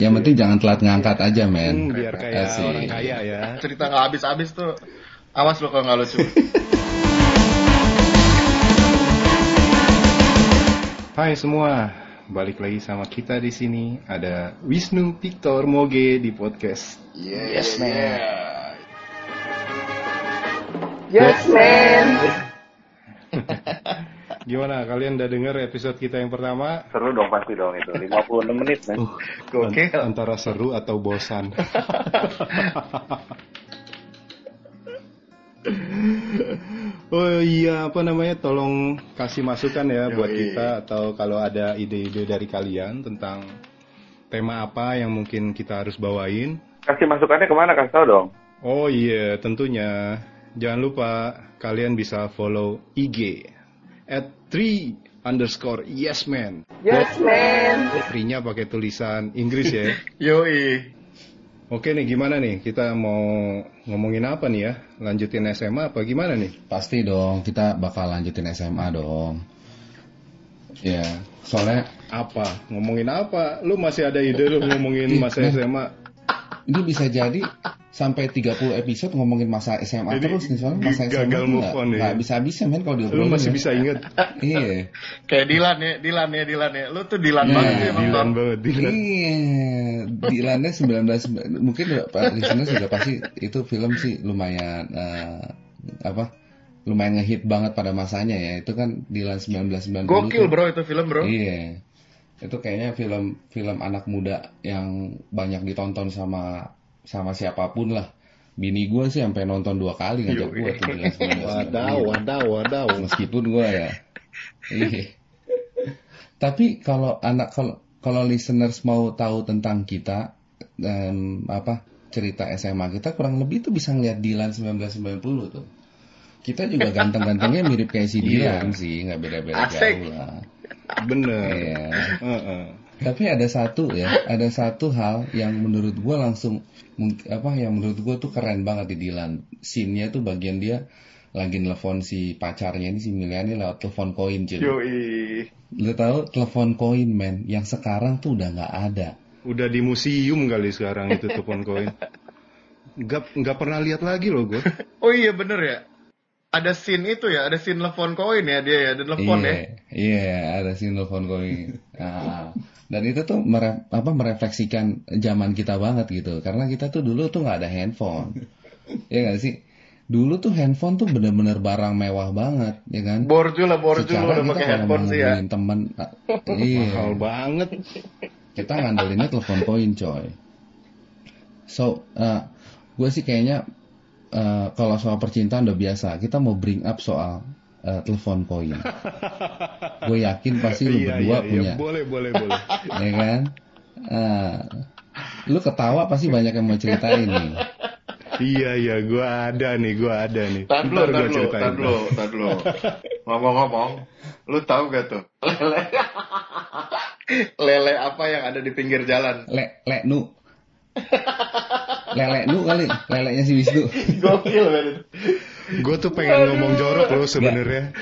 Yang penting jangan telat ngangkat aja, men. Hmm, biar kayak Asik. orang kaya ya. Cerita nggak habis-habis tuh. Awas lo kalau nggak lucu. Hai semua, balik lagi sama kita di sini. Ada Wisnu Victor Moge di podcast. yes, man. Yes, man. Gimana, kalian udah denger episode kita yang pertama? Seru dong pasti dong itu. 56 menit, man. Gokil. An- Antara seru atau bosan. oh iya, apa namanya? Tolong kasih masukan ya buat Yoi. kita atau kalau ada ide-ide dari kalian tentang tema apa yang mungkin kita harus bawain. Kasih masukannya ke mana? Kasih tau dong. Oh iya, tentunya. Jangan lupa kalian bisa follow IG at 3 underscore yes man. Yes, man. Free-nya pakai tulisan Inggris ya. Yoi. Oke nih, gimana nih? Kita mau ngomongin apa nih ya? Lanjutin SMA apa gimana nih? Pasti dong, kita bakal lanjutin SMA dong. Ya, soalnya Apa? Ngomongin apa? Lu masih ada ide lu ngomongin masa SMA? Ini bisa jadi sampai 30 episode ngomongin masa SMA Jadi terus nih soalnya masa gagal SMA tuh move nggak on ya? bisa bisa men kalau Lu diobrolin masih ya. bisa inget? iya Kayak Dilan ya, Dilan ya, Dilan ya. Lu tuh Dilan Nah, banget emang Dilan banget, Dilan. iya Dilannya 19 mungkin Pak listener juga pasti itu film sih lumayan eh, apa lumayan ngehit banget pada masanya ya itu kan Dilan 1990 Gokil tuh. bro itu film bro. Iya. Itu kayaknya film film anak muda yang banyak ditonton sama sama siapa pun lah. Bini gue sih sampai nonton dua kali ngajak gue tuh 1990. Wadaw, wadaw, wadaw. Meskipun gue ya. Iya. Tapi kalau anak kalau kalau listeners mau tahu tentang kita em, apa cerita SMA kita kurang lebih tuh bisa ngeliat Dilan 1990 tuh. Kita juga ganteng-gantengnya mirip kayak si Iya. Dilan sih, nggak beda-beda jauh lah. Bener. Iya. Heeh. Tapi ada satu ya, ada satu hal yang menurut gua langsung apa yang menurut gua tuh keren banget di Dilan. Scene-nya tuh bagian dia lagi nelfon si pacarnya ini si Miliani lewat telepon koin cuy. Yoi. Lu tahu telepon koin men yang sekarang tuh udah nggak ada. Udah di museum kali sekarang itu telepon koin. Gak, nggak pernah lihat lagi loh gue. Oh iya bener ya. Ada scene itu ya, ada scene telepon koin ya dia ya, ada telepon iya, ya. iya ada scene telepon koin. Nah, dan itu tuh mere- apa merefleksikan zaman kita banget gitu. Karena kita tuh dulu tuh nggak ada handphone. Iya nggak sih? Dulu tuh handphone tuh bener-bener barang mewah banget, ya kan? Borju lah, borju lu udah pakai handphone sih ya. temen, ah, iya, Mahal banget. kita ngandelinnya telepon koin coy. So, gue sih kayaknya eh, kalau soal percintaan udah biasa. Kita mau bring up soal eh, telepon koin. gue yakin pasti lu Iya, berdua iya, iya. punya, Boleh, boleh, boleh. ya kan? Ah, lu ketawa pasti banyak yang mau ceritain nih. iya, iya. Gue ada nih, gue ada nih. Ceritain. tar dulu, tar dulu. Ngomong-ngomong, lu tahu gak tuh? Lele. Lele apa yang ada di pinggir jalan? Le, le, nu. Lele nu kali, lelenya si Wisnu. Gokil men. Gue tuh pengen ngomong jorok loh sebenarnya.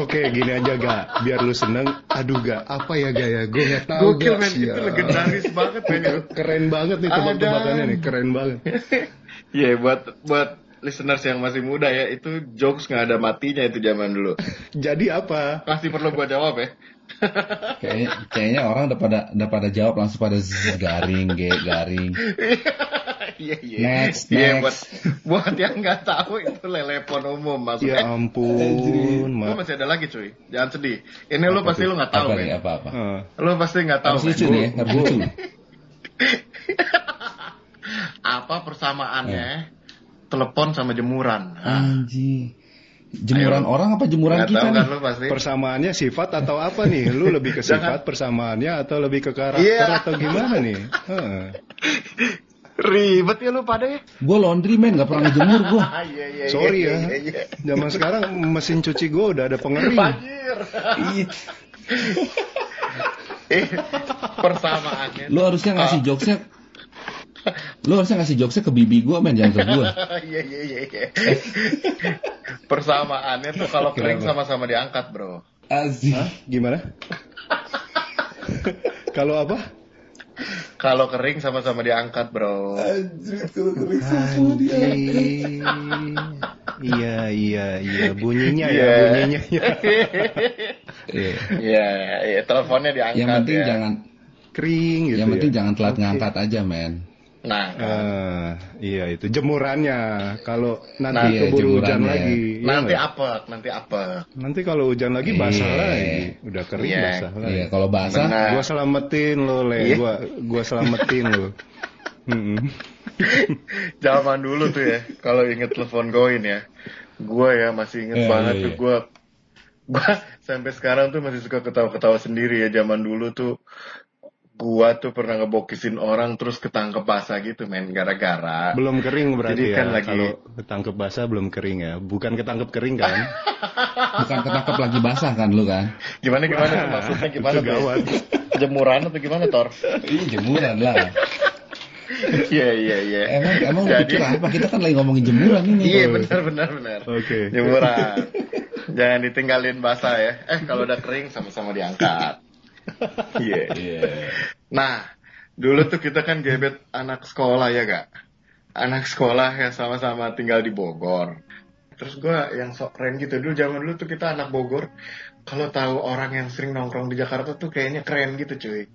Oke, gini aja gak, biar lu seneng. Aduh gak, apa ya gak ya? Gue gak tahu Gokil gak men, itu legendaris banget men. Keren banget nih tebak-tebakannya nih, keren banget. Iya buat buat listeners yang masih muda ya, itu jokes nggak ada matinya itu zaman dulu. Jadi apa? Pasti perlu gua jawab ya. Kayaknya, kayaknya orang udah pada udah pada jawab langsung pada zzz, garing, ge, garing. Iya iya. Next, Iya next. buat buat yang nggak tahu itu lelepon umum maksudnya. Ya ampun, Lu ma. masih ada lagi cuy, jangan sedih. Ini lu pasti lu nggak tahu Apa nih, apa apa? Lu pasti nggak tahu. Harus lucu nih ya, harus lucu. Apa persamaannya telepon sama jemuran? Anji. Jemuran Ayo. orang apa jemuran Nggak kita tahu nih? kan lu pasti. Persamaannya sifat atau apa nih? Lu lebih ke sifat persamaannya atau lebih ke karakter Iya. atau gimana nih? Heeh. Ribet ya lu pada ya. Gue laundry man, gak pernah ngejemur gue. Ah, iya, iya, Sorry iya, ya. iya, iya. Zaman sekarang mesin cuci gue udah ada pengering. Banjir. Iya. Eh, persamaannya. Lu harusnya ngasih jokesnya Lu harusnya ngasih jokesnya ke bibi gue men, jangan ke gue. Iya iya iya. iya. Persamaannya tuh kalau kering sama-sama diangkat bro. Asik. Hah? Gimana? Kalau apa? Kalau kering sama-sama diangkat, bro. Anjir, kalau kering Anjing. Iya, iya, iya. Bunyinya ya, Iya. bunyinya ya. Iya. Iya, iya, teleponnya diangkat Yang penting ya. jangan Kering gitu yang ya. penting jangan telat ngangkat aja, men. Nah, Ah, iya itu jemurannya. Kalau nanti Nah, iya, keburu hujan lagi. iya nanti nggak? apek, nanti apek. Nanti kalau hujan lagi basah Iya. lagi. Udah kering Iya. basah lagi. Iya, kalau basah Benar. Gua selamatin lo, Le. Iya. Gua gua selamatin lo. Zaman dulu tuh ya, kalau inget telepon koin ya, gue ya masih inget Iya, banget iya, tuh iya. gue, gue sampai sekarang tuh masih suka ketawa-ketawa sendiri ya. Zaman dulu tuh gua tuh pernah ngebokisin orang terus ketangkep basah gitu men gara-gara Belum kering berarti Jadi ya. kan lagi- Kalau ketangkep basah belum kering ya. Bukan ketangkep kering kan? bukan ketangkep lagi basah kan lu kan? gimana gimana tuh maksudnya gimana gawat. jemuran atau gimana Tor? Iya jemuran lah. Iya iya iya. Emang emang Jadi- pikir apa? Kita kan lagi ngomongin jemuran ini. Iya benar benar benar. Oke. Jemuran. Jangan ditinggalin basah ya. Eh kalau udah kering sama-sama diangkat. Iya. Iya. Nah, dulu tuh kita kan gebet anak sekolah ya gak? Anak sekolah yang sama-sama tinggal di Bogor. Terus gua yang sok keren gitu dulu zaman dulu tuh kita anak Bogor. Kalau tahu orang yang sering nongkrong di Jakarta tuh kayaknya keren gitu cuy.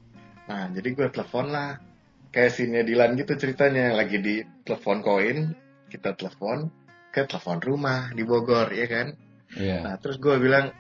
Nah jadi gue telepon lah. Kayak sinnya Dilan gitu ceritanya lagi di telepon koin. Kita telepon ke telepon rumah di Bogor ya kan. Iya. Nah terus gue bilang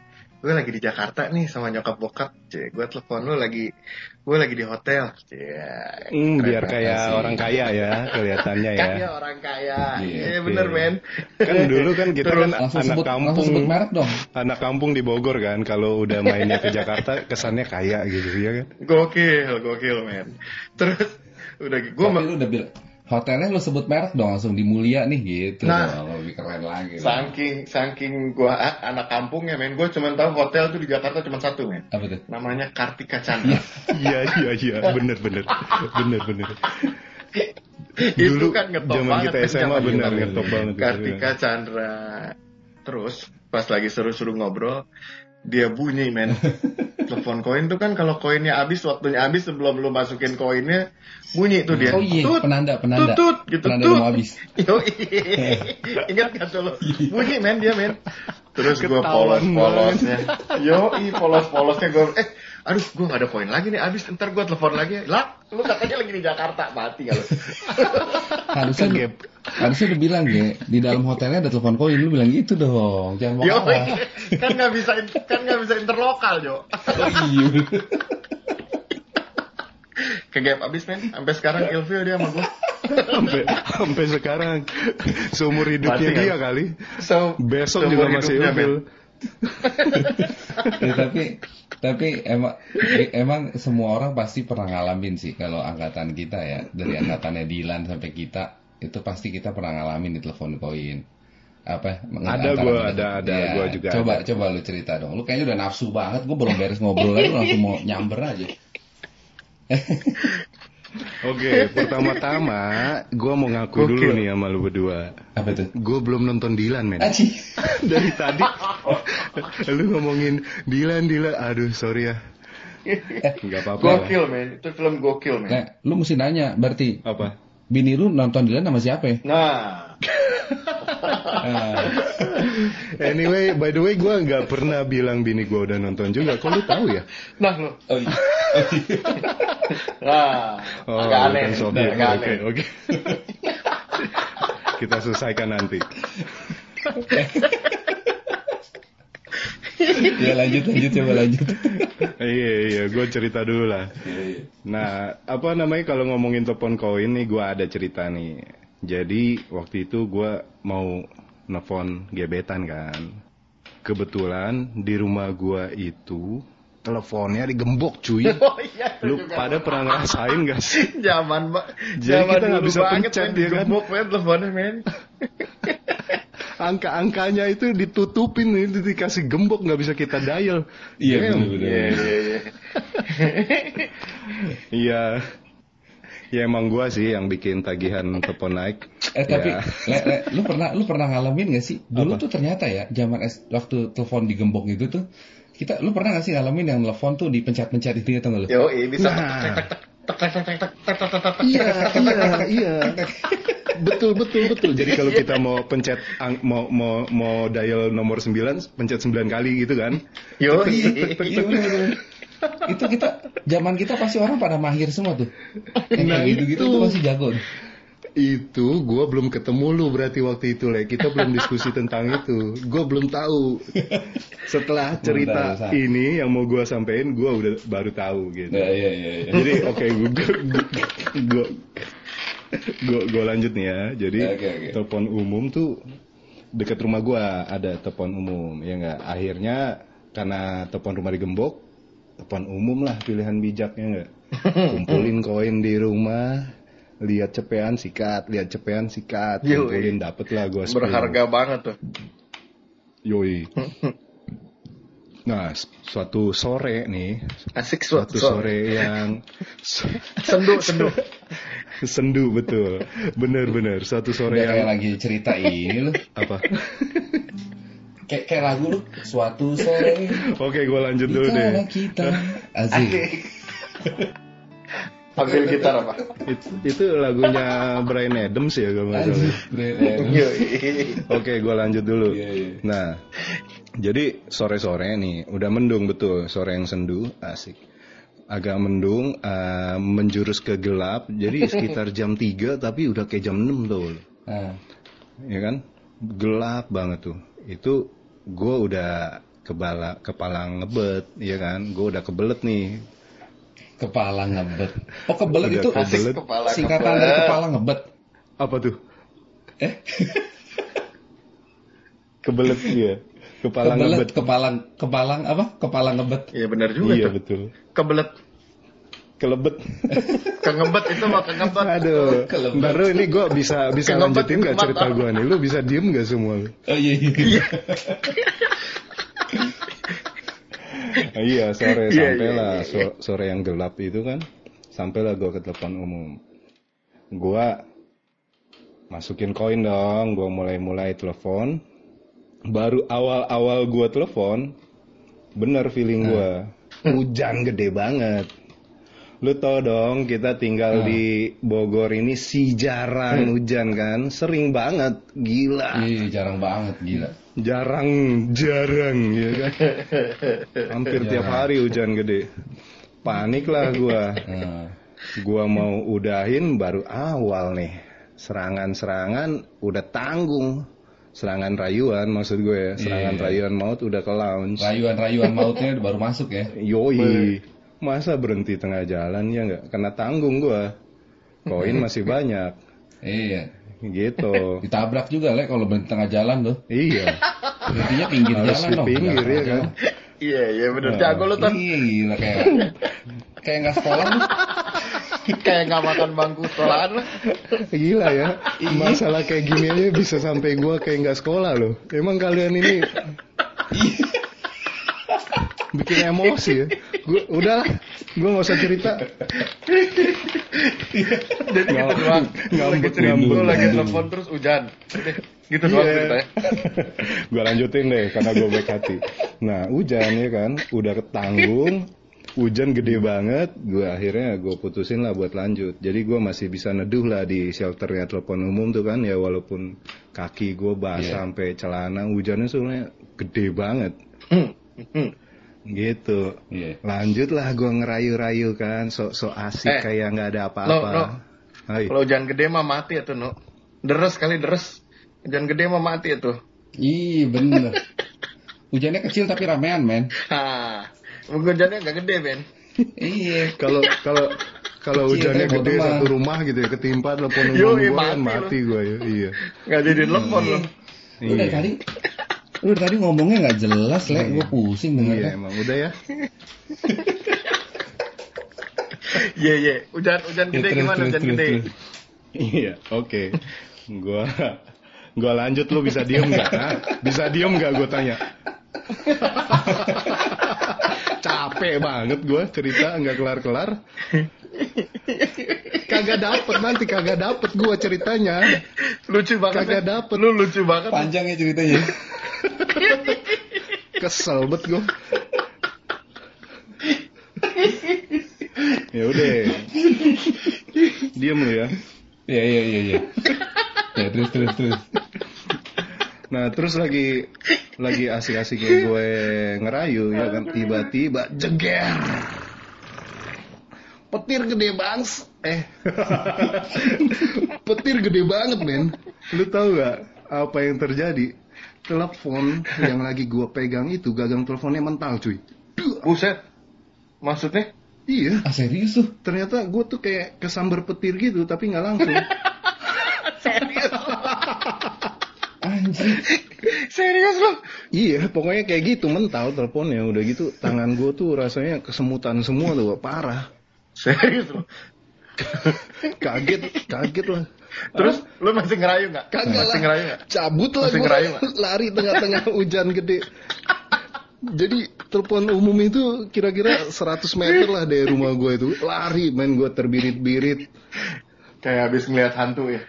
gue lagi di Jakarta nih sama nyokap bokap, cie. Gue telepon lu lagi, gue lagi di hotel, cie. Keren biar kayak sih. orang kaya ya kelihatannya ya. Kan ya orang kaya, Iya, iya oke. bener men. Kan dulu kan kita Terus kan Langsung anak sebut kampung. sebut merek dong. Anak kampung di Bogor kan, kalau udah mainnya ke Jakarta kesannya kaya gitu ya kan. gokil, gokil men. Terus udah gue udah bilang hotelnya lu sebut merek dong langsung di Mulia nih gitu Nah. dong, lebih keren lagi. dong. saking saking gue anak kampungnya men, gue cuma tahu hotel tuh di Jakarta cuma satu men. Apa tuh? Namanya Kartika Chandra. Iya iya iya, bener bener, bener bener. itu Dulu kan ngetop zaman banget kita SMA zaman bener ngetop banget. Kartika Chandra. Terus pas lagi seru-seru ngobrol, dia bunyi men. Telepon koin tuh kan kalau koinnya habis, waktunya habis sebelum lu masukin koinnya, bunyi tuh dia. Oh iya, Tut, penanda, penanda. Tut, tut, gitu, penanda tut. habis. Yo, ingat gak tuh lo? Bunyi men dia men. Terus gue Ketahuan polos-polosnya. Yo, polos-polosnya gue. Eh, aduh gue gak ada poin lagi nih habis. Ntar gue telepon lagi. Lah, lu katanya lagi di Jakarta. Mati lu? Harusnya lu, harusnya lu bilang ya di dalam hotelnya ada telepon koin lu bilang gitu dong. Jangan mau Yo, kalah. kan nggak bisa kan nggak bisa interlokal yo. Oh, iya. Kegap abis men. Sampai sekarang ilfil dia sama gue. sampai sampai sekarang seumur hidupnya Mati kan? dia kali. So, Besok juga masih ilfil. Ya, tapi tapi emang emang semua orang pasti pernah ngalamin sih kalau angkatan kita ya. Dari angkatannya Dilan sampai kita itu pasti kita pernah ngalamin di telepon koin apa? Ada gua, ada, ada, Ya, gua juga coba ada. coba lu cerita dong. Lu kayaknya udah nafsu banget gua belum beres ngobrol aja lu langsung mau nyamber aja Oke, pertama-tama gue mau ngaku Gokil. dulu nih sama lu berdua. apa tuh Gue belum nonton Dilan men. Aci. Dari tadi lu ngomongin Dilan Dilan, aduh sorry ya. Nggak apa-apa. lah. Gokil men. Itu film gokil men. Nah, lu mesti nanya berarti Apa? bini lu nonton Dilan sama siapa ya? Nah, Ah, Anyway, by the way gue nggak pernah bilang bini gue udah nonton juga. Kok lu tahu ya? nah lu. oh, iya. Nah, Oh, agak aneh. agak Oke, aneh. oke. Kita selesaikan nanti. ya lanjut lanjut coba lanjut iya iya, gue cerita dulu lah. Nah, apa namanya kalau ngomongin telepon koin nih, gue ada cerita nih. Jadi waktu itu gue mau nelfon gebetan kan. Kebetulan di rumah gue itu teleponnya digembok cuy. Oh iya, Lu juga. pada pernah ngerasain gak sih? Zaman, Mbak. Jadi Zaman kita nggak bisa pencet, men, ya kan? digembok, men, teleponnya, men. Angka-angkanya itu ditutupin, itu dikasih gembok nggak bisa kita dial. iya benar benar Iya, iya, iya. Iya. Ya emang gua sih yang bikin tagihan telepon naik. Eh tapi Ya. Le, Le, lu pernah lu pernah ngalamin gak sih? Dulu Apa? tuh ternyata ya zaman es- waktu telepon digembok itu tuh kita lu pernah gak sih ngalamin yang telepon tuh dipencet-pencet itu atau enggak lu? Yo, bisa. Iya, iya, iya. Betul, betul, betul. Jadi kalau kita mau pencet mau mau mau dial nomor 9, pencet 9 kali gitu kan. Yo, iya. itu kita zaman kita pasti orang pada mahir semua tuh. Nah, gitu-gitu tuh masih jago. Itu gua belum ketemu lu berarti waktu itu, Le. Kita belum diskusi tentang itu. Gua belum tahu. Setelah cerita Bentar, ini yang mau gua sampein, gua udah baru tahu gitu. iya iya iya. Jadi oke gua gua lanjut nih ya. Jadi Oke, oke. telepon umum tuh dekat rumah gua ada telepon umum ya enggak. Akhirnya karena telepon rumah digembok, telepon umum lah pilihan bijaknya enggak. Kumpulin koin di rumah, lihat cepean sikat, lihat cepean sikat, kumpulin dapet lah gua 10. berharga banget tuh. Yoi. Nah, suatu sore nih, Asik suatu suatu sore yang Sendu, sendu. sendu betul bener-bener satu sore Udah kayak yang lagi cerita ini apa Kayak kayak lagu lu. Suatu sore oke gue lanjut dulu deh kita asik. Ambil gitar apa? It- itu lagunya Brian Adams ya kalau nggak salah. Yo, oke gue lanjut dulu. Iya, iya. nah jadi sore-sore nih udah mendung betul. Sore yang sendu asik. Agak mendung eh, menjurus ke gelap jadi sekitar jam 3 tapi udah kayak jam 6 tuh Nah, ya kan? Gelap banget tuh. Itu gue udah kepala kepala ngebet ya kan? Gue udah kebelet nih kepala ngebet. Oh kebelet Udah itu kebelet. kepala singkatan ngebet. dari kepala ngebet. apa tuh Eh? kebelet ya kepala kebelet ngebet kepala kepala apa? Kepala ngebet. Iya benar juga iya tuh. betul Kebelet. kelebet Kengebet itu mah kengebet. aduh Kelebet. ntar lu ini gue bisa bisa Kengebet lanjutin itu gak cerita gue nih lu bisa diem gak semua lu Oh iya iya. iya sore Iya, sampailah iya, iya. so- sore yang gelap itu kan sampailah gue ke telepon umum. Gue masukin koin dong gue mulai-mulai telepon. Baru awal-awal gue telepon bener feeling gue hujan gede banget lu tau dong kita tinggal di Bogor ini si jarang hujan kan? Sering banget gila. Iya jarang banget gila. jarang jarang ya kan? Hampir tiap hari hujan gede. Panik lah gua. Nah, gua mau udahin baru awal nih. Serangan-serangan udah tanggung. Serangan rayuan maksud gue ya. Serangan Iya. rayuan maut udah ke lounge. Rayuan-rayuan mautnya baru masuk ya. yoi masa berhenti tengah jalan ya nggak kena tanggung gua koin masih banyak Iya. gitu Ditabrak juga lek kalau berhenti tengah jalan tuh. iya Intinya pinggir harus jalan dong. pinggir ya kan. Iya, iya benar. Jago lu tuh. Iya gila kayak kayak nggak sekolah lu. Kayak nggak makan bangku sekolahan lu. Gila ya, masalah kayak gini aja bisa sampai gua kayak nggak sekolah loh. Emang kalian ini bikin emosi ya. Gua udah, gua nggak usah cerita. Jadi gitu doang. lagi cerita, lagi telepon terus hujan. Gitu doang Iya. ceritanya. gua lanjutin deh karena gua baik hati. Nah hujan ya kan, udah ketanggung. Hujan gede banget, gua akhirnya gue putusin lah buat lanjut. Jadi gua masih bisa neduh lah di shelternya telepon umum tuh kan ya walaupun kaki gue basah Iya. sampai celana, hujannya soalnya gede banget. Gitu Iya. lanjutlah gue ngerayu-rayu kan sok-sok asik Eh, kayak nggak ada apa-apa lo. Hai. Kalau hujan gede mah mati ya tuh, no. Deres kali deres. Hujan gede mah mati ya tuh. Iya bener. Hujannya kecil tapi ramean men. Hah. Hujannya nggak gede, Ben. Iya. kalau kalau kalau hujannya gede teman. satu rumah gitu ya ketimpa telepon iya, gue mati mati gue ya iya Nggak jadi telepon lo. Lu dari Iya. tadi lu dari tadi ngomongnya nggak jelas lek gue pusing iya dengernya. emang udah ya Iya, iya. Hujan hujan gede gimana hujan gede? iya oke gua gua lanjut lu bisa diem nggak Hah? bisa diem nggak gue tanya capek banget gue cerita nggak kelar kelar kagak dapet nanti kagak dapet gue ceritanya Lucu banget. Kagak dapet. Lu lucu banget. Panjang ya ceritanya. kesel bet gue ya udah. Diam lu ya. Iya iya iya iya. Ya terus terus terus. Nah terus lagi lagi asik-asiknya gue ngerayu ya kan tiba-tiba jeger petir gede banget eh petir gede banget men lu tahu gak apa yang terjadi telepon yang lagi gue pegang itu gagang teleponnya mental cuy Buset. Maksudnya? iya Ah serius tuh? ternyata gue tuh kayak kesambar petir gitu tapi nggak langsung Anjir. Serius lu? Iya, pokoknya kayak gitu mental teleponnya udah gitu tangan gue tuh rasanya kesemutan semua tuh parah. Serius lu? Kaget, kaget lah. Terus lu masih ngerayu nggak? Kagak masih lah. ngerayu nggak? Cabut lah Masih ngerayu nggak? lari tengah-tengah hujan gede. Jadi telepon umum itu kira-kira 100 meter lah dari rumah gue itu. Lari main gue terbirit-birit. Kayak habis ngeliat hantu ya.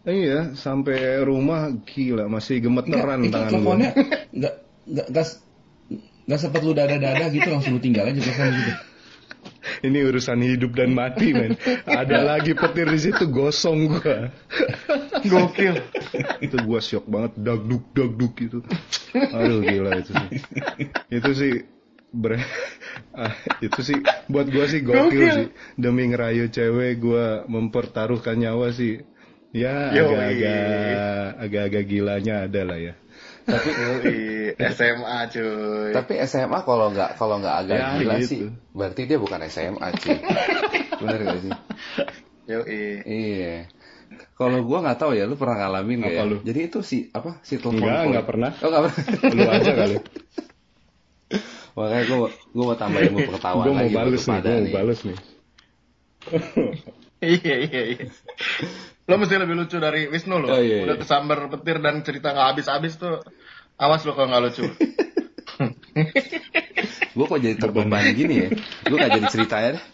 Iya, sampai rumah gila masih gemeteran itu tangan teleponnya gue. enggak enggak enggak enggak sempat lu dada-dada gitu langsung lu tinggal aja telepon gitu. Ini urusan hidup dan mati, men. Ada lagi petir di situ gosong gua. Gokil. itu gua shock banget dagduk dagduk gitu aduh gila itu sih itu sih ber ah, itu sih buat gua sih gokil Gokil. sih demi ngerayu cewek gua mempertaruhkan nyawa sih ya agak-agak agak-agak gilanya ada lah ya Tapi SMA cuy. Tapi SMA kalau nggak kalau nggak agak Ya, gila gitu. sih, berarti dia bukan SMA cuy. Bener gak sih? Yoi. Iya. Kalau gua nggak tahu ya, lu pernah ngalamin nggak ya? lu? Jadi itu si apa si telepon Enggak, call. enggak pernah. Oh nggak pernah. lu aja kali Makanya gua gua mau tambahin ilmu pengetahuan gua mau lagi buat nih gua mau nih. bales nih Iya iya iya. Lo mesti lebih lucu dari Wisnu lo. Oh, iya, Udah iya. kesambar petir dan cerita nggak habis-habis tuh. Awas lo kalau nggak lucu. Gua kok jadi terbeban gini ya? Gua nggak jadi ceritanya deh.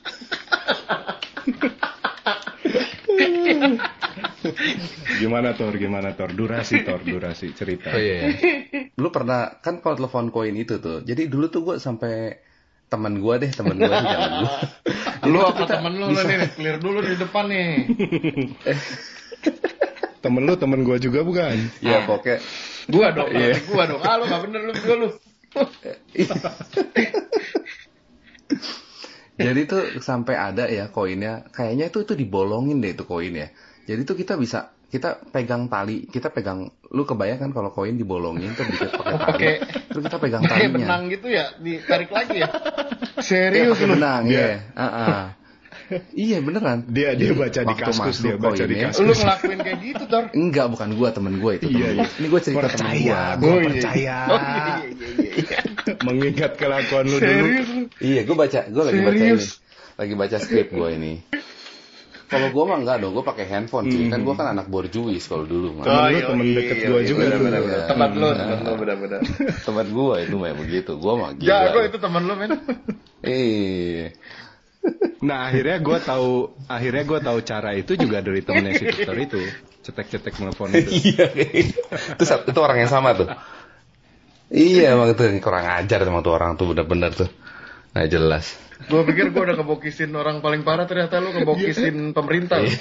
gimana Tor gimana Tor durasi Tor durasi cerita Oh iya. Lu pernah kan kalau telepon koin itu tuh. Jadi dulu tuh gua sampai teman gua deh, teman gua sih jangan gua. Lu apa temen lu lo nih? Clear dulu di depan nih. temen lu temen gua juga bukan Iya pokoknya Gua dong, berarti gua dong. Ah lu nggak bener lu berdua lu. Jadi tuh sampai ada ya koinnya, kayaknya itu itu dibolongin deh itu koin ya. Jadi tuh kita bisa kita pegang tali, kita pegang, lu kebayang kan kalau koin dibolongin tuh diikat pakai tali, Pakai- terus kita pegang Kayak talinya. benang gitu ya, ditarik lagi ya. Serius pakai lu. benang, Dia- iya. Ah-ah. Iya beneran. dia dia Jadi, baca di kaskus masuk dia baca di koinnya- kaskus Lu ngelakuin kayak gitu, Tor. Enggak, bukan gua, temen gua itu. temen Iya, iya. Ini gua cerita temen percaya gua. gua Oh, iya. percaya Oh, iya, iya, iya, iya. mengingat kelakuan lu dulu. Iya, gua baca, gua lagi baca ini. Lagi baca skrip gua ini. Kalau gua mah enggak dong, gua pakai handphone cuy. Kan gua kan anak borjuis kalau dulu mah. Temen lu, iya, temen iya, deket iya, gua iya, juga bener, dulu. bener, bener. Iya. Teman lu, Iya. teman lu bener-bener. Temen gua itu mah begitu. Gua mah gila. Jago itu teman lu, men. Iya. Nah akhirnya gue tahu akhirnya gue tahu cara itu juga dari temennya si Victor itu cetek-cetek telepon itu. Iya, itu orang yang sama tuh. Iya, emang itu kurang ajar emang tuh orang tuh bener-bener tuh. Nah, jelas. Gua pikir gua udah kebokisin orang paling parah, ternyata lu kebokisin pemerintah. lu.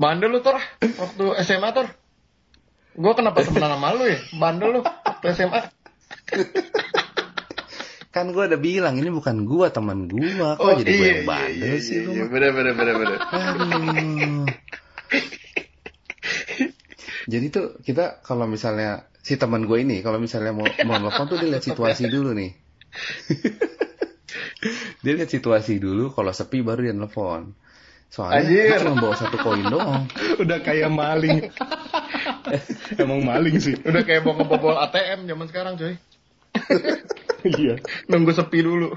Bandel lu, Tor. Waktu SMA, Tor. Gua kenapa temenan sama lu ya? Bandel lu waktu SMA. Kan gua udah bilang ini bukan gua teman gua, kok jadi gua yang bandel sih lu. iya, bener, bener, bener, bener. Jadi tuh kita kalau misalnya si teman gue ini kalau misalnya mau mau nelfon tuh dia lihat situasi dulu nih. dia lihat situasi dulu kalau sepi baru dia nelfon. Soalnya dia cuma bawa satu koin doang. Udah kayak maling. Emang maling sih. Udah kayak mau ngebobol ATM zaman sekarang, coy. Iya. Nunggu sepi dulu.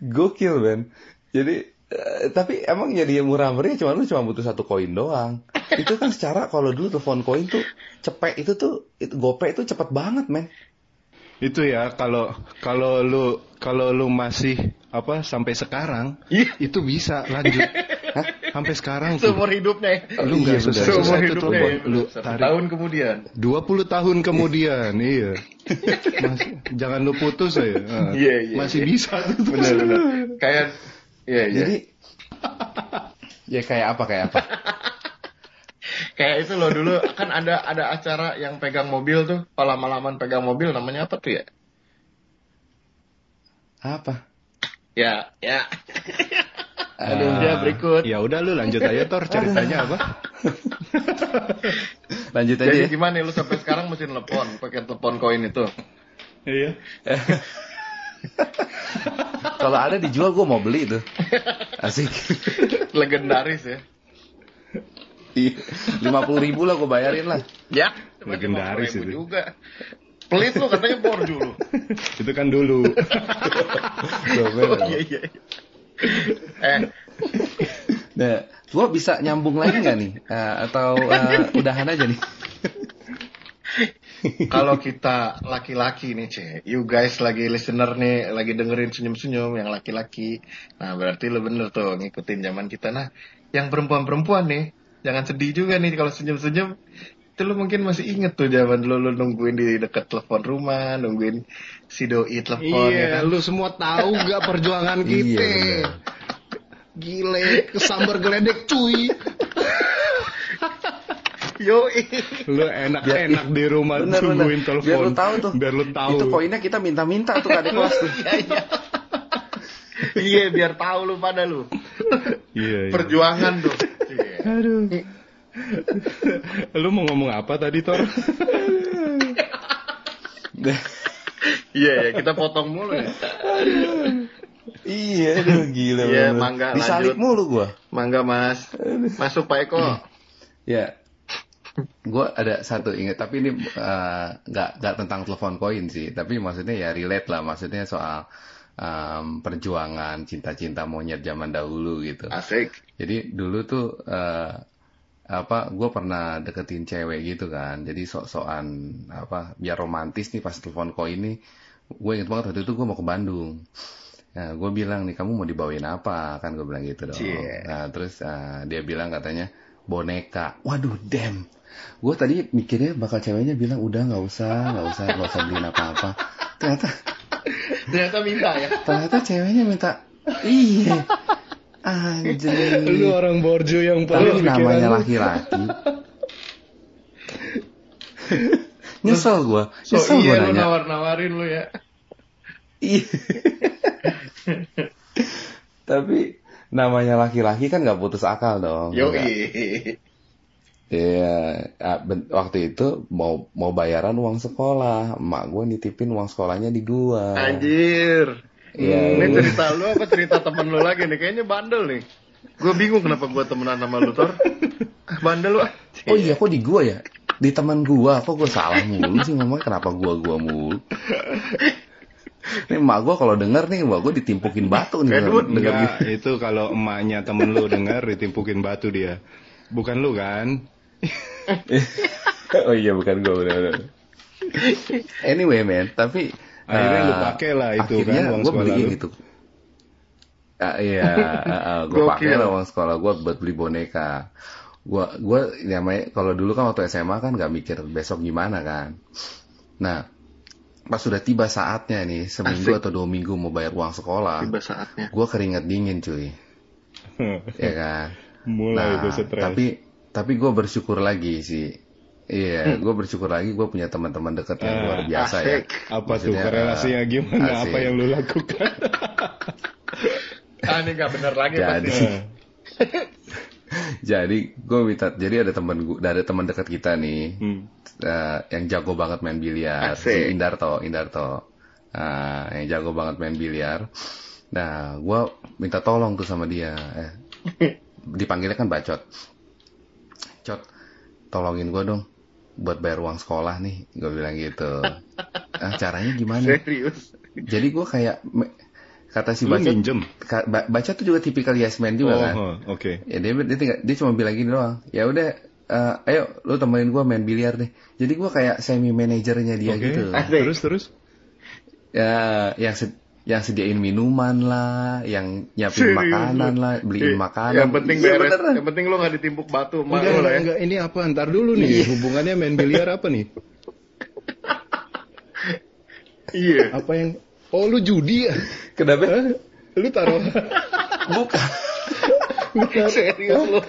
Gokil Ben. Jadi eh, tapi emang jadi murah meriah cuma lu cuma butuh satu koin doang. Itu kan secara kalau dulu telepon koin tuh cepet itu tuh itu gopay itu cepet banget men. Itu ya kalau kalau lu kalau lu masih apa sampai sekarang itu bisa lanjut. Sampai sekarang tuh. Seumur hidupnya. Lu nggak Iya, bener. Seumur hidupnya. telepon. Lu Satu tarik tahun kemudian. 20 tahun kemudian, iya. Masih, jangan lu putus ya. Ah, Iya, iya, Masih iya. bisa tuh. Benar benar. Kayak Iya, iya. Jadi ya kayak apa kayak apa? Kayak itu loh dulu kan ada ada acara yang pegang mobil tuh, palam-malaman pegang mobil namanya apa tuh ya? Apa? Ya, ya. Aduh. Ya berikut. Ya udah lu lanjut aja Tor ceritanya apa? Lanjut aja Jadi ya. gimana lu sampai sekarang mesti telepon, pakai telepon koin itu? Iya. Kalau ada dijual gue mau beli tuh. Asik. Legendaris ya. Lima puluh ribu lah gue bayarin lah. Ya, Legendaris 50.000 itu. juga. Pelit lu katanya borju lu. Itu kan dulu. Oh, iya iya. Eh, Nah, gue bisa nyambung lagi nggak nih? Eh, atau eh, udahan aja nih? kalau kita laki-laki nih, Ce, you guys lagi listener nih, lagi dengerin senyum-senyum yang laki-laki. Nah, berarti lu bener tuh ngikutin zaman kita. Nah, yang perempuan-perempuan nih, jangan sedih juga nih kalau senyum-senyum. Itu lu mungkin masih inget tuh zaman dulu lu nungguin di deket telepon rumah, nungguin si doi telepon ya iya, kan. lu semua tahu gak perjuangan Iya, kita? bener. Gile, kesambar geledek cuy. Yo, Lu enak-enak di rumah Bener, tungguin bener. telepon. Biar lu tahu tuh. Biar lu tahu. Itu poinnya kita minta-minta tuh ke adik kelas tuh. iya iya. Iya, biar tahu lu pada lu. Iya, iya. Perjuangan tuh. Iya. Aduh. lu mau ngomong apa tadi, Tor? Iya ya, kita potong mulu ya. iya, aduh, gila. Iya, mangga, Disalip lanjut. mulu gue. Mangga Mas. Masuk Pak Eko. Ya, gue ada satu ingat, tapi ini eh, nggak nggak tentang telepon koin sih, tapi maksudnya ya relate lah, maksudnya soal em, perjuangan cinta-cinta monyet zaman dahulu gitu. Asik. Jadi dulu tuh eh, apa, gue pernah deketin cewek gitu kan, jadi sok-sokan apa, biar romantis nih pas telepon koin nih, gue inget banget waktu itu gue mau ke Bandung. Nah, gue bilang nih kamu mau dibawain apa kan gue bilang gitu dong. Cie. Nah, terus eh, dia bilang katanya boneka. Waduh, damn. Gue tadi mikirnya bakal ceweknya bilang udah nggak usah, nggak usah, nggak usah beliin apa-apa. Ternyata, Ternyata minta ya. ternyata ceweknya minta, iya, anjing. lu orang borjo yang Tapi paling namanya laki-laki. Nyesel gue, So nyesel gue iya lu nanya. nawar-nawarin lu ya. Iya. Tapi namanya laki-laki kan nggak putus akal dong. Yo. Iya, ah, waktu itu mau mau bayaran uang sekolah, emak gue nitipin uang sekolahnya di gua. Anjir. Iya, Ini cerita lu apa cerita temen lu lagi nih? Kayaknya bandel nih. Gue bingung kenapa gue temenan sama lu, Tor. Ah, Bandel lu ah. Oh iya, kok di gua ya? Di teman gua, kok gua salah mulu sih ngomong kenapa gua gua mulu? Nih emak gua kalau denger nih, emak gua ditimpukin batu nih. Edward, denger Enggak, itu kalau emaknya temen lu denger ditimpukin batu dia. Bukan lu kan? oh iya bukan gue benar Anyway man, tapi Akhirnya eh, lu pakai lah itu akhirnya kan, uang gua sekolah beliin lu. gitu. Ah, iya, gue Gokil. pakai lah uang sekolah gue buat beli boneka. Gue gue namanya kalau dulu kan waktu SMA kan nggak mikir besok gimana kan. Nah pas sudah tiba saatnya nih seminggu Asik. atau dua minggu mau bayar uang sekolah, Tiba saatnya. gue keringet dingin cuy, ya kan. Mulai Nah, itu stres. tapi tapi gue bersyukur lagi sih. Iya, gue bersyukur lagi gue punya teman-teman dekat yang Ah, luar biasa ya. asik. apa tuh Maksudnya, korelasinya eh, gimana? asik. Apa yang lu lakukan? Ah, ini gak bener lagi Jadi, pasti. Jadi gue minta, jadi ada teman gue, ada teman dekat kita nih, hmm. eh, yang jago banget main biliar, si Indarto, Indarto, Ah, yang jago banget main biliar. Nah, gue minta tolong tuh sama dia, eh, dipanggilnya kan bacot, cot, tolongin gue dong, buat bayar uang sekolah nih, gue bilang gitu. Ah, caranya gimana? Serius. Jadi gue kayak kata si Lu bacot, minjem? ka- ba- bacot tuh juga tipikal yes man juga Oh, kan. oh, oke. Ya dia dia, tinggal- dia cuma bilang gini doang. Ya udah, eh, ayo lu temenin gue main biliar deh. Jadi gue kayak semi manajernya dia Oke. gitu. Terus terus. Ya, yang yang sediain minuman lah, yang nyiapin Serius makanan lah, beliin Iya, makanan. Yang penting Iya, beres. beneran. Yang penting lu nggak ditimpuk batu emak Enggak, lu lah enggak, ya. enggak, ini apa? Ntar dulu nih, hubungannya main biliar apa nih? Iya. Apa yang... Oh, lu judi ya? Kenapa? Hah? Lu taruh... Bukan. taruh... Serius lu.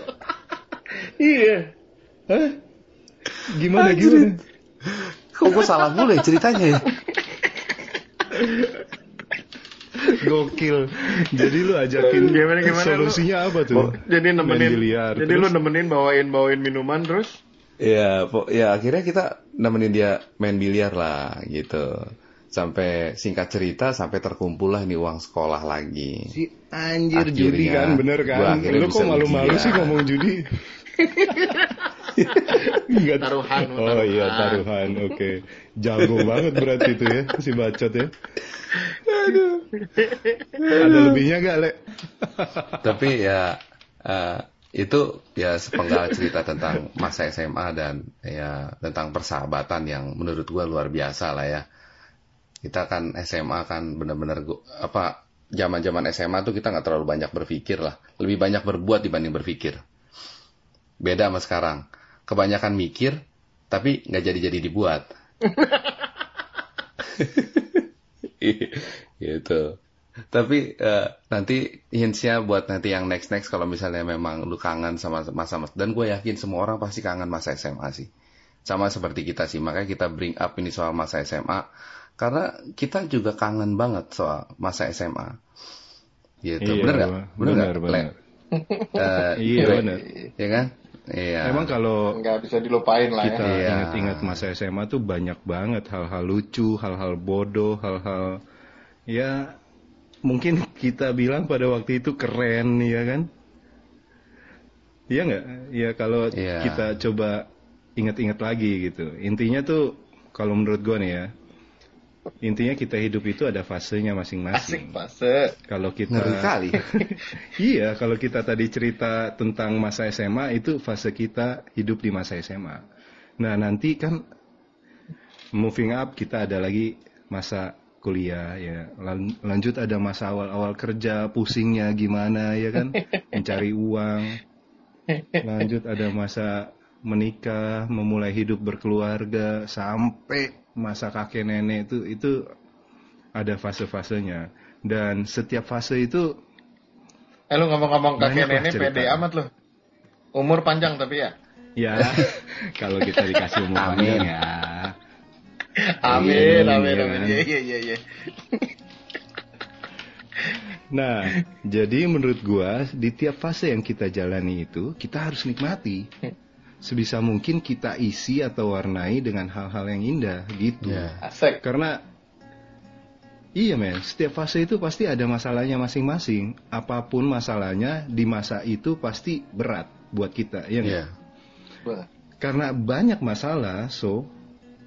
Iya. Hah? Gimana, Anjir. gimana? Kok gue salah mulu ya ceritanya ya? Gokil. Jadi lu ajakin Gimana gimana lu? solusinya apa tuh? Oh, jadi nemenin. biliar. Jadi terus? lu nemenin bawain bawain minuman terus. Iya, po- ya akhirnya kita nemenin dia main biliar lah gitu. Sampai singkat cerita sampai terkumpul lah ini uang sekolah lagi. Si anjir Akhirnya, judi kan, bener kan? Lu kok malu-malu sih ngomong judi? Enggak. Taruhan, Oh iya taruhan, oke. Jago banget berarti itu ya, si bacot ya. Ada lebihnya gak, Le? Tapi ya eh, itu ya sepenggal cerita tentang masa SMA dan ya tentang persahabatan yang menurut gua luar biasa lah ya. Kita kan SMA kan bener-bener gua- apa zaman-zaman SMA tuh kita nggak terlalu banyak berpikir lah, lebih banyak berbuat dibanding berpikir. Beda sama sekarang, kebanyakan mikir tapi nggak jadi-jadi dibuat. gitu. Tapi eh, nanti hintsnya buat nanti yang next next kalau misalnya memang lu kangen sama masa-masa dan gue yakin semua orang pasti kangen masa SMA sih. Sama seperti kita sih, makanya kita bring up ini soal masa SMA karena kita juga kangen banget soal masa SMA. Gitu. bener nggak? bener, Bener nggak? bener. Eh, Iya, bener. Iya kan? Iya. Emang kalau Nggak bisa dilupain lah kita ya. Ingat-ingat masa SMA tuh banyak banget hal-hal lucu, hal-hal bodoh, hal-hal ya mungkin kita bilang pada waktu itu keren ya kan? Iya nggak? Ya kalau Iya. kita coba ingat-ingat lagi gitu. Intinya tuh kalau menurut gua nih ya, intinya kita hidup itu ada fasenya Asik masing-masing. fase. Kalau kita ngeri kali. Iya, kalau kita tadi cerita tentang masa SMA itu fase kita hidup di masa SMA. Nah, nanti kan moving up kita ada lagi masa kuliah ya. Lan- Lanjut ada masa awal-awal kerja, pusingnya gimana ya kan? Mencari uang. Lanjut ada masa menikah, memulai hidup berkeluarga sampai masa kakek nenek itu itu ada fase-fasenya. Dan setiap fase itu Eh lu ngomong-ngomong kakek nenek cerita. pede amat lu. Umur panjang tapi ya. Ya, kalau kita dikasih umur Amin. panjang ya. Amin, Iya, amin, iya amin. Iya, iya, iya, iya. Nah, jadi menurut gua di tiap fase yang kita jalani itu kita harus nikmati. Sebisa mungkin kita isi atau warnai dengan hal-hal yang indah gitu. Iya. Asik. Karena iya men, setiap fase itu pasti ada masalahnya masing-masing. Apa pun masalahnya di masa itu pasti berat buat kita, ya? Iya. Wah. Karena banyak masalah, so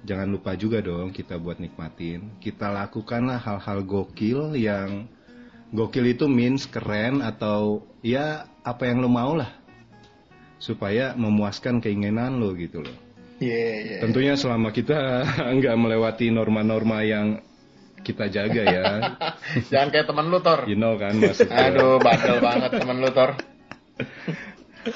jangan lupa juga dong kita buat nikmatin. Kita lakukanlah hal-hal gokil yang gokil itu means keren atau ya apa yang lo mau lah. Supaya memuaskan keinginan lo gitu loh. Iya, iya. Tentunya selama kita nggak melewati norma-norma yang kita jaga ya. Jangan kayak temen lu, Tor. You know kan maksudnya. Aduh, bandel banget temen lu, Tor.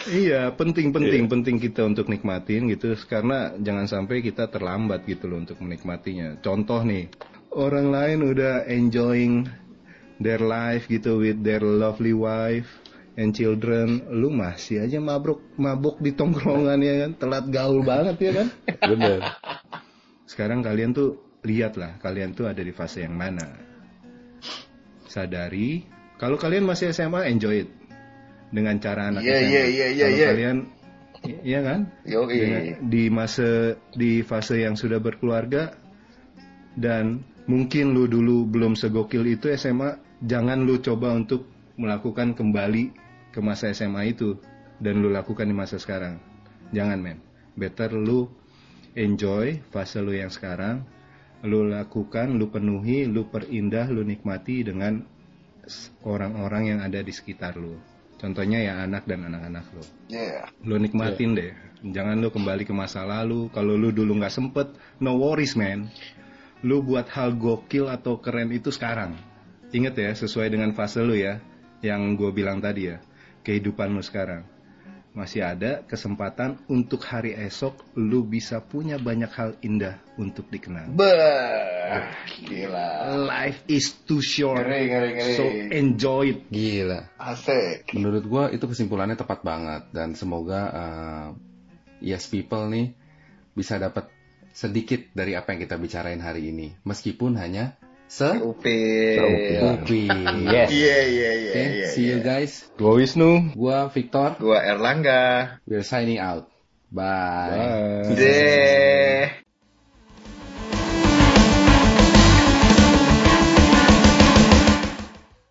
Iya, penting-penting penting kita untuk nikmatin gitu karena jangan sampai kita terlambat gitu loh untuk menikmatinya. Contoh nih, orang lain udah enjoying their life gitu with their lovely wife and children, lu masih aja mabuk mabuk di tongkrongan ya kan, telat gaul banget ya kan. Bener. Sekarang kalian tuh lihatlah kalian tuh ada di fase yang mana. Sadari kalau kalian masih SMA enjoy it dengan cara anak Iya, SMA. iya, iya, iya, Kalau iya. kalian iya kan? Yoi. Dengan- di masa di fase yang sudah berkeluarga dan mungkin lu dulu belum segokil itu SMA, jangan lu coba untuk melakukan kembali ke masa SMA itu dan lu lakukan di masa sekarang. Jangan men. Better lu enjoy fase lu yang sekarang, lu lakukan, lu penuhi, lu perindah, lu nikmati dengan orang-orang yang ada di sekitar lu. Contohnya ya anak dan anak-anak lu Iya. lu nikmatin deh jangan lu kembali ke masa lalu kalau lu dulu nggak sempet no worries man lu buat hal gokil atau keren itu sekarang inget ya sesuai dengan fase lu ya, yang gue bilang tadi ya, kehidupan lu sekarang. Masih ada kesempatan untuk hari esok lu bisa punya banyak hal indah untuk dikenang. Bah, gila. Life is too short, Ngeri, ngeri, ngeri. so enjoy it. Gila. Asik. Menurut gua itu kesimpulannya tepat banget dan semoga uh, yes people nih bisa dapat sedikit dari apa yang kita bicarain hari ini, meskipun hanya se Upin. Upin. Yes. Iya, iya, iya, Oke, see you guys. Gua Wisnu. Gua Victor. Gua Erlangga. We're signing out. Bye. Bye. Deh.